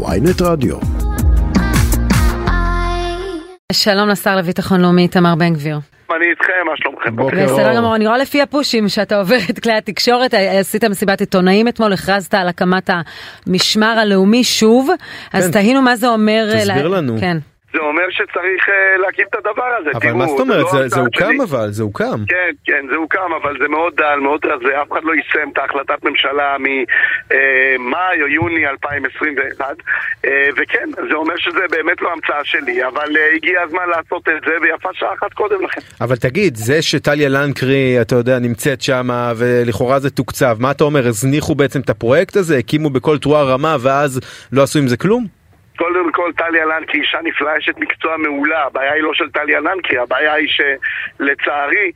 ויינט רדיו. שלום לשר לביטחון לאומי איתמר בן גביר. אני איתכם, מה שלומכם? בוקר בסדר גמור, אני רואה לפי הפושים שאתה עובר את כלי התקשורת, עשית מסיבת עיתונאים אתמול, הכרזת על הקמת המשמר הלאומי שוב, אז כן. תהינו מה זה אומר... תסביר לה- לנו. כן. זה אומר שצריך אה, להקים את הדבר הזה. אבל תראו, מה זאת אומרת? לא זה- זה הצעד הוקם שלי. אבל, זה הוקם. כן, כן, זה הוקם, אבל זה מאוד דל, מאוד רזה. אף אחד לא יישם את ההחלטת ממשלה ממאי או יוני 2021. אה, וכן, זה אומר שזה באמת לא המצאה שלי, אבל אה, הגיע הזמן לעשות את זה, ויפה שעה אחת קודם לכן. אבל תגיד, זה שטליה לנקרי, אתה יודע, נמצאת שם ולכאורה זה תוקצב, מה אתה אומר, הזניחו בעצם את הפרויקט הזה, הקימו בכל תרועה רמה ואז לא עשו עם זה כלום? קודם כל, טליה לנקרי אישה נפלאה, אשת מקצוע מעולה. הבעיה היא לא של טליה לנקרי, הבעיה היא שלצערי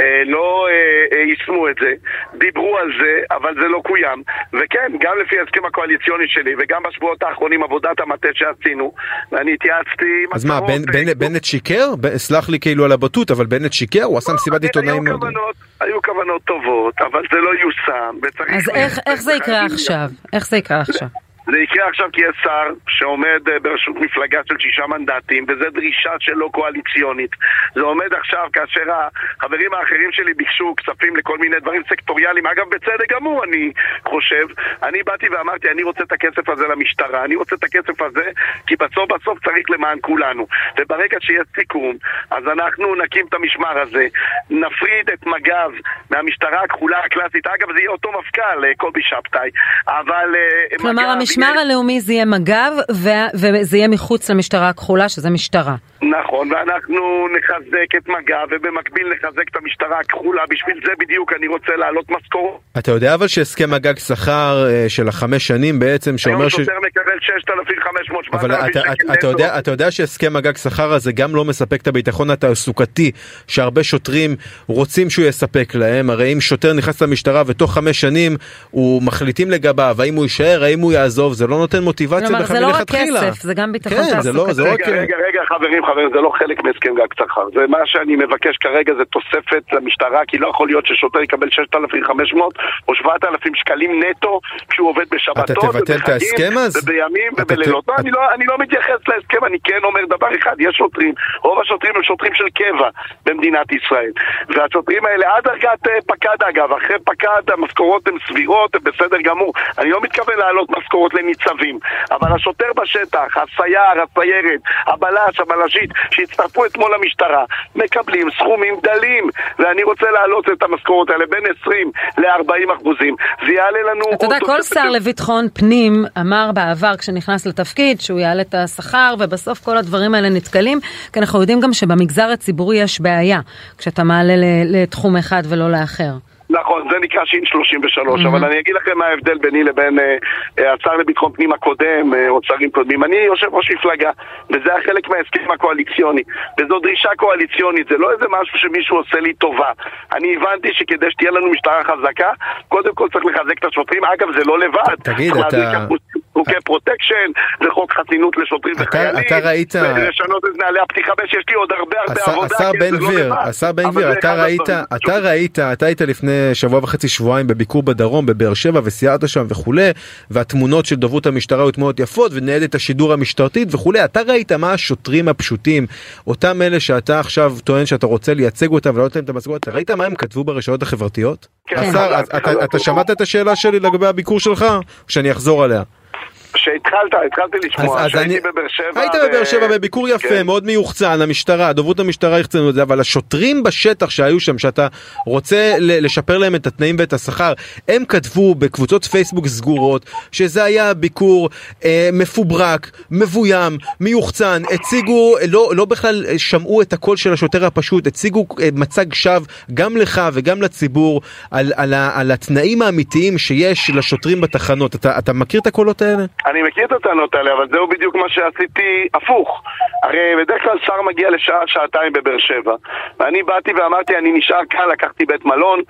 אה, לא אה, אה, יישמו את זה. דיברו על זה, אבל זה לא קוים. וכן, גם לפי ההסכם הקואליציוני שלי, וגם בשבועות האחרונים עבודת המטה שעשינו, ואני התייעצתי עם אז מה, בנ- בנ- בנט שיקר? ב- סלח לי כאילו על הבוטות, אבל בנט שיקר? הוא עשה מסיבת עיתונאים היו מאוד... כוונות, היו כוונות טובות, אבל זה לא יושם, וצריך... אז איך- איך זה יקרה עכשיו? איך זה יקרה עכשיו? זה יקרה עכשיו כי יש שר שעומד אה, בראשות מפלגה של שישה מנדטים וזו דרישה שלא קואליציונית. זה עומד עכשיו כאשר החברים האחרים שלי ביקשו כספים לכל מיני דברים סקטוריאליים. אגב בצדק גמור אני חושב. אני באתי ואמרתי אני רוצה את הכסף הזה למשטרה אני רוצה את הכסף הזה כי בסוף בסוף צריך למען כולנו. וברגע שיש סיכום אז אנחנו נקים את המשמר הזה. נפריד את מג"ב מהמשטרה הכחולה הקלאסית. אגב זה יהיה אותו מפכ"ל אה, קובי שבתאי. אבל אה, כלומר, מג"ב המשמר הלאומי זה יהיה מג"ב, וזה יהיה מחוץ למשטרה הכחולה, שזה משטרה. נכון, ואנחנו נחזק את מג"ב ובמקביל נחזק את המשטרה הכחולה בשביל זה בדיוק אני רוצה להעלות משכורות אתה יודע אבל שהסכם הגג שכר אה, של החמש שנים בעצם, שאומר היום ש... שוטר מקבל 6,500 אבל 7,000 אתה, שקל אתה, אתה, יודע. אתה יודע שהסכם הגג שכר הזה גם לא מספק את הביטחון התעסוקתי שהרבה שוטרים רוצים שהוא יספק להם הרי אם שוטר נכנס למשטרה ותוך חמש שנים הוא מחליטים לגביו האם הוא יישאר האם הוא יעזוב זה לא נותן מוטיבציה כלומר, בכלל זה לא רק מלכתחילה. כסף, זה גם ביטחון כן, זה לא, זה לא רק... רגע, רגע, רגע, חברים, חברים, זה לא חלק מהסכם גג שכר. זה מה שאני מבקש כרגע זה תוספת למשטרה, כי לא יכול להיות ששוטר יקבל 6,500 או 7,000 שקלים נטו כשהוא עובד בשבתות, אתה תבטל את ובחגים, ההסכם אז? ובימים ובלילות. ת- לא, אני לא- אני לא מתייחס להסכם, אני כן אומר דבר אחד, יש שוטרים, רוב השוטרים הם שוטרים של קבע במדינת ישראל. והשוטרים האלה, עד דרגת אה, פקד אגב, אחרי פקד המשכורות הן סבירות, הן בסדר גמור. אני לא מתכוון להעלות משכורות לניצבים, אבל השוטר בשטח, הסייר, הסיירת, הבלש, הבלשית, שהצטרפו אתמול למשטרה, מקבלים סכומים דלים, ואני רוצה להעלות את המשכורות האלה בין 20 ל-40 אחוזים. זה יעלה לנו... אתה יודע, כל שר לביטחון פנים אמר בעבר כשנכנס לתפקיד שהוא יעלה את השכר ובסוף כל הדברים האלה נתקלים כי אנחנו יודעים גם שבמגזר הציבורי יש בעיה כשאתה מעלה לתחום אחד ולא לאחר. נכון, זה נקרא שין 33, אבל אני אגיד לכם מה ההבדל ביני לבין אה, השר לביטחון פנים הקודם, אה, או שרים קודמים. אני יושב ראש מפלגה, וזה היה חלק מההסכם הקואליציוני. וזו דרישה קואליציונית, זה לא איזה משהו שמישהו עושה לי טובה. אני הבנתי שכדי שתהיה לנו משטרה חזקה, קודם כל צריך לחזק את השוטרים. אגב, זה לא לבד. תגיד, אתה- חוקי פרוטקשן, וחוק חסינות לשוטרים וחיילים. אתה ראית- ולשנות את נהלי הפתיחה באש, יש לי עוד הרבה הרבה עבודה. השר בן זה לא גביר, לבד. השר בן גביר, זה אתה ראית, אתה. ראית, אתה היית לפני שבוע וחצי שבועיים בביקור בדרום בבאר שבע וסיירת שם וכולי, והתמונות של דוברות המשטרה היו תמונות יפות וניידת השידור המשטרתית וכולי, אתה ראית מה השוטרים הפשוטים, אותם אלה שאתה עכשיו טוען שאתה רוצה לייצג אותם ולא נותן את המשכורת, אתה ראית מה הם כתבו ברשתות החברתיות? כן. השר, אתה-. אתה שמעת את השאלה שלי לגבי הביקור שלך? או שאני אחזור עליה? שהתחלת, התחלתי לשמוע, אז שהייתי אני- בבאר שבע. היית בבאר שבע בביקור יפה, כן. מאוד מיוחצן, המשטרה, דוברות המשטרה יחצנו את זה, אבל השוטרים בשטח שהיו שם, שאתה רוצה לשפר להם את התנאים ואת השכר, הם כתבו בקבוצות פייסבוק סגורות, שזה היה ביקור אה, מפוברק, מבוים, מיוחצן, הציגו, לא, לא בכלל שמעו את הקול של השוטר הפשוט, הציגו אה, מצג שווא גם לך וגם לציבור על, על, ה- על התנאים האמיתיים שיש לשוטרים בתחנות. אתה, אתה מכיר את הקולות האלה? אני מכיר את הטענות האלה, אבל זהו בדיוק מה שעשיתי הפוך. הרי בדרך כלל שר מגיע לשעה, שעתיים בבאר שבע. ואני באתי ואמרתי, אני נשאר כאן, לקחתי בית מלון,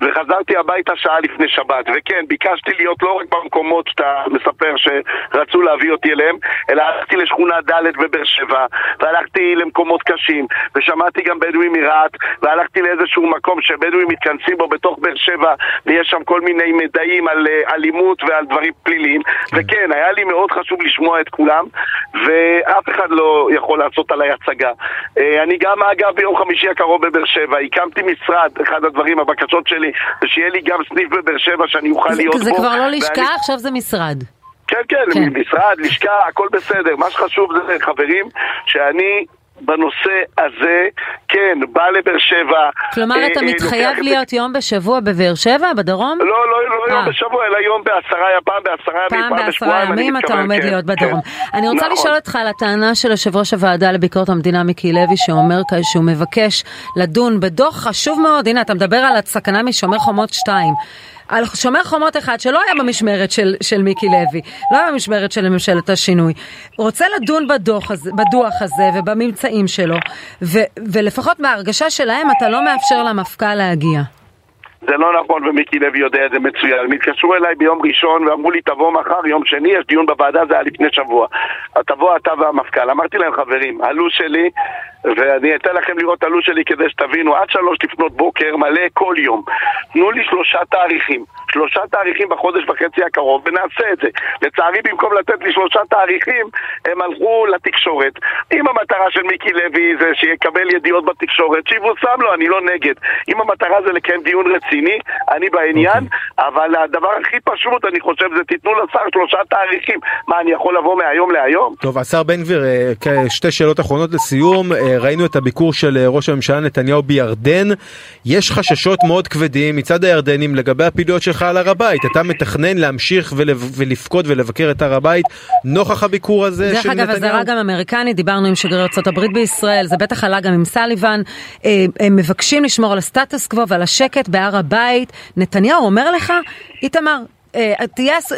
וחזרתי הביתה שעה לפני שבת. וכן, ביקשתי להיות לא רק במקומות שאתה מספר שרצו להביא אותי אליהם, אלא הלכתי לשכונה ד' בבאר שבע, והלכתי למקומות קשים, ושמעתי גם בדואים מרהט, והלכתי לאיזשהו מקום שבדואים מתכנסים בו בתוך באר שבע, ויש שם כל מיני מידעים על אה, אלימות ועל דברים פליליים. וכן, היה היה לי מאוד חשוב לשמוע את כולם, ואף אחד לא יכול לעשות עליי הצגה. אה, אני גם, אגב, ביום חמישי הקרוב בבאר שבע, הקמתי משרד, אחד הדברים, הבקשות שלי, זה שיהיה לי גם סניף בבאר שבע שאני אוכל זה, להיות זה בו. כבר לא לשכה, ואני- עכשיו זה משרד. כן, כן, כן. משרד, לשכה, הכל בסדר. מה שחשוב זה, חברים, שאני... בנושא הזה, כן, בא לבאר שבע. כלומר, אה, אתה אה, מתחייב לוקח את זה- להיות יום בשבוע בבאר שבע, בדרום? לא, לא, לא יום. בשבוע, אלא יום בעשרה, פעם בעשרה ימים, פעם בעשרה ימים אתה עומד כן, להיות כן. בדרום. אני רוצה נכון. לשאול אותך על הטענה של יושב ראש הוועדה לביקורת המדינה מיקי לוי, שאומר שהוא מבקש לדון בדוח חשוב מאוד, הנה אתה מדבר על הסכנה משומר חומות 2. על שומר חומות אחד שלא היה במשמרת של, של מיקי לוי, לא היה במשמרת של ממשלת השינוי. הוא רוצה לדון בדוח הזה, בדוח הזה ובממצאים שלו, ו, ולפחות בהרגשה שלהם אתה לא מאפשר למפכ"ל להגיע. זה לא נכון ומיקי לוי יודע את זה מצוין. הם התקשרו אליי ביום ראשון ואמרו לי תבוא מחר, יום שני, יש דיון בוועדה, זה היה לפני שבוע. תבוא אתה והמפכ"ל. אמרתי להם חברים, הלו"ז שלי, ואני אתן לכם לראות את הלו"ז שלי כדי שתבינו, עד שלוש לפנות בוקר מלא כל יום. תנו לי שלושה תאריכים. שלושה תאריכים בחודש וחצי הקרוב ונעשה את זה. לצערי במקום לתת לי שלושה תאריכים הם הלכו לתקשורת. אם המטרה של מיקי לוי זה שיקבל ידיעות בתקשורת, שיבושם לו, אני לא נגד. אם המטרה זה לקיים דיון רציני, אני בעניין, אבל הדבר הכי פשוט אני חושב זה תיתנו לשר שלושה תאריכים. מה, אני יכול לבוא מהיום להיום? טוב, השר בן גביר, אה, כ- שתי שאלות אחרונות לסיום. אה, ראינו את הביקור של אה, ראש הממשלה נתניהו בירדן. יש חששות מאוד כבדים מצד הירדנים לגבי הפעילויות שלך על הר הבית. אתה מתכנן להמשיך ולפקוד ולבקר את הר הבית נוכח הביקור הזה דרך של אגב, נתניהו? אזהרה גם אמריקנית, דיברנו עם שגריר ארה"ב בישראל, זה בטח עלה גם עם סליבן. הם מבקשים לשמור על הסטטוס קוו ועל השקט בהר הבית. נתניהו אומר לך, איתמר, אה,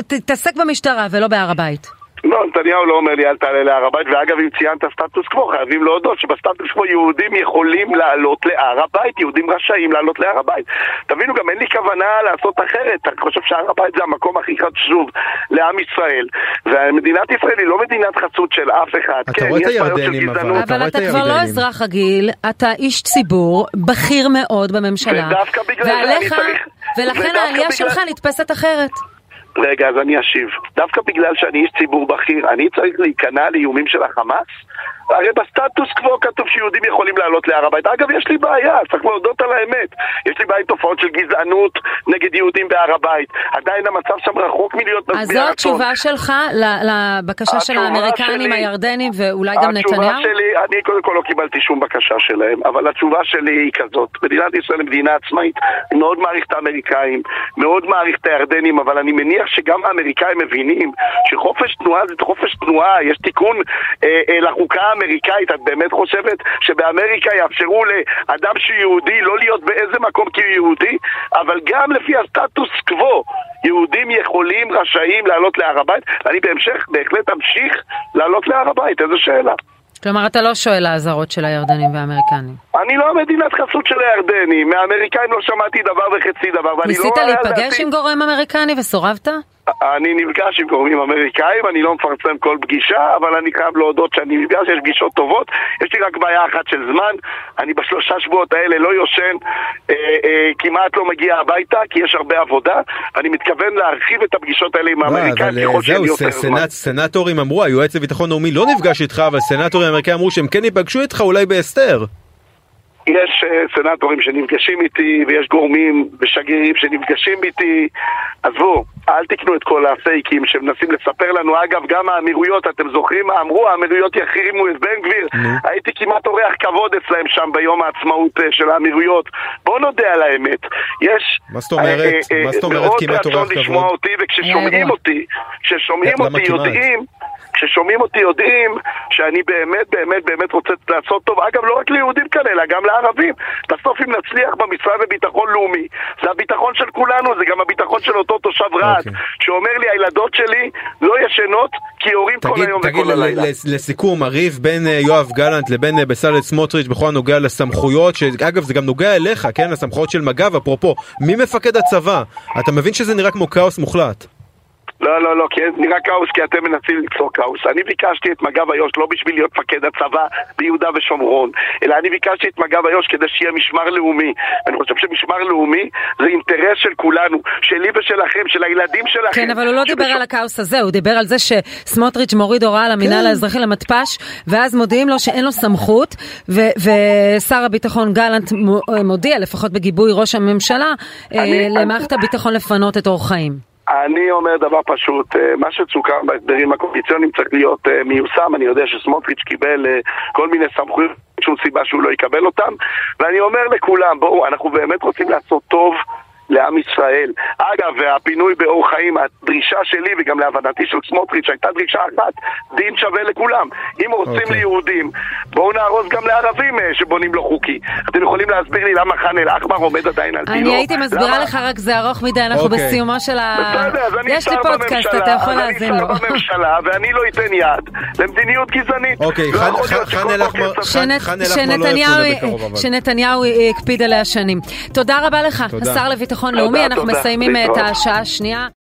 תתעסק במשטרה ולא בהר הבית. לא, נתניהו לא אומר לי אל תעלה להר הבית, ואגב אם ציינת סטטוס קוו, חייבים להודות שבסטטוס קוו יהודים יכולים לעלות להר הבית, יהודים רשאים לעלות להר הבית. תבינו, גם אין לי כוונה לעשות אחרת, אני חושב שהר הבית זה המקום הכי חשוב לעם ישראל, ומדינת ישראל היא לא מדינת חסות של אף אחד. אתה כן, רואה את הירדנים, אבל. אבל רואה את אתה כבר לא. אזרח רגיל, אתה איש ציבור, בכיר מאוד בממשלה. ודווקא בגלל זה אני ועליך, צריך- ולכן העלייה בגלל- שלך נתפסת אחרת. רגע, אז אני אשיב. דווקא בגלל שאני איש ציבור בכיר, אני צריך להיכנע לאיומים של החמאס? הרי בסטטוס קוו כתוב שיהודים יכולים לעלות להר הבית. אגב, יש לי בעיה, צריך להודות על האמת. יש לי בעיה עם תופעות של גזענות נגד יהודים בהר הבית. עדיין המצב שם רחוק מלהיות אז משביע זו. התשובה שלך לבקשה של האמריקנים, שלי- הירדנים ואולי גם נתניהו? התשובה שלי, אני קודם כל לא קיבלתי שום בקשה שלהם, אבל התשובה שלי היא כזאת. מדינת ישראל היא מדינה עצמאית, אני מאוד מעריך את האמריקאים, מאוד מעריך את הירדנים, אבל אני מניח שגם האמריקאים מבינים שחופש תנועה זה חופש תנועה, יש תיקון אה, אה, לחוקה האמריקאית. את באמת חושבת שבאמריקה יאפשרו לאדם שהוא יהודי לא להיות באיזה מקום כי הוא יהודי? אבל גם לפי הסטטוס קוו, יהודים יכולים, רשאים לעלות להר הבית, ואני בהמשך בהחלט אמשיך לעלות להר הבית, איזו שאלה. כלומר, אתה לא שואל האזהרות של הירדנים והאמריקנים. אני לא מדינת חסות של הירדנים, מהאמריקאים לא שמעתי דבר וחצי דבר, ואני ניסית לא... על להיפגש עם גורם אמריקני וסורבת? אני נפגש עם גורמים אמריקאים, אני לא מפרסם כל פגישה, אבל אני חייב להודות שאני נפגש, יש פגישות טובות. יש לי רק בעיה אחת של זמן, אני בשלושה שבועות האלה לא יושן, אה, אה, כמעט לא מגיע הביתה, כי יש הרבה עבודה, ואני מתכוון להרחיב את הפגישות האלה עם לא, האמריקאים ככל אה, זהו, לי יותר זמן. סנאט, סנאטורים אמרו, היועץ לביטחון לאומי לא נפגש איתך, אבל סנאטורים אמריקאים אמרו שהם כן ייפגשו איתך אולי בהסתר. יש אה, סנטורים שנפגשים איתי, ויש גורמים ושגרירים שנפגשים איתי. עזבו, אל תקנו את כל הפייקים שמנסים לספר לנו. אגב, גם האמירויות, אתם זוכרים מה אמרו? האמירויות יחרימו את בן גביר. נו. הייתי כמעט אורח כבוד אצלהם שם ביום העצמאות אה, של האמירויות. בואו נודה על האמת. יש... מה זאת אומרת? אה, אה, מה זאת אומרת מאוד כמעט רצון אורח לשמוע כבוד? אותי, היה וכששומעים. אותי, כששומעים אותי? יודעים... כששומעים אותי יודעים שאני באמת באמת באמת רוצה לעשות טוב, אגב לא רק ליהודים כאן אלא גם לערבים. בסוף אם נצליח במשרד לביטחון לאומי, זה הביטחון של כולנו, זה גם הביטחון של אותו תושב רהט, אוקיי. שאומר לי הילדות שלי לא ישנות כי יורים כל תגיד, היום תגיד וכל הלילה. ל- לסיכום, הריב בין אה, יואב גלנט לבין אה, בצלאל סמוטריץ' בכל הנוגע לסמכויות, שאגב זה גם נוגע אליך, כן, הסמכויות של מג"ב, אפרופו, מי מפקד הצבא? אתה מבין שזה נראה כמו כאוס מוחלט. לא, לא, לא, כי נראה כאוס כי אתם מנסים ליצור כאוס. אני ביקשתי את מג"ב איו"ש לא בשביל להיות מפקד הצבא ביהודה ושומרון, אלא אני ביקשתי את מג"ב איו"ש כדי שיהיה משמר לאומי. אני חושב שמשמר לאומי זה אינטרס של כולנו, שלי ושלכם, של הילדים שלכם. כן, אבל הוא לא דיבר על הכאוס הזה, הוא דיבר על זה שסמוטריץ' מוריד הוראה למינהל כן. האזרחי למתפ"ש, ואז מודיעים לו שאין לו סמכות, ושר הביטחון גלנט מו- מודיע, לפחות בגיבוי ראש הממשלה, אה, למערכת הביטחון לפנות את אור חיים. אני אומר דבר פשוט, אה, מה שסוכם בהסדרים הקואליציוניים צריך להיות אה, מיושם, אני יודע שסמוטריץ' קיבל אה, כל מיני סמכויות, שום סיבה שהוא לא יקבל אותם, ואני אומר לכולם, בואו, אנחנו באמת רוצים לעשות טוב לעם ישראל. אגב, והפינוי באור חיים, הדרישה שלי וגם להבנתי של סמוטריץ' הייתה דרישה אחת, דין שווה לכולם. אם הורסים אוקיי. ליהודים, בואו נהרוס גם לערבים אה, שבונים לא חוקי. אתם יכולים להסביר לי למה ח'אן אל-אחמר עומד עדיין על דינו? אני הייתי מסבירה למה- לך, רק זה ארוך מדי, אנחנו אוקיי. בסיומו של ה... בסדר, אז אני יש לי פודקאסט, אתה יכול אז להאזין לו. אני שר בממשלה, ואני לא אתן יד למדיניות גזענית. אוקיי, לא ח'אן- אל-אחמר- לא יצאו בקרוב, אבל. שנתניהו הקפיד עליה שנים. תודה רבה לך, תודה. השר לביטחון תודה, לאומי, אנחנו. מסיימים את. השעה השנייה.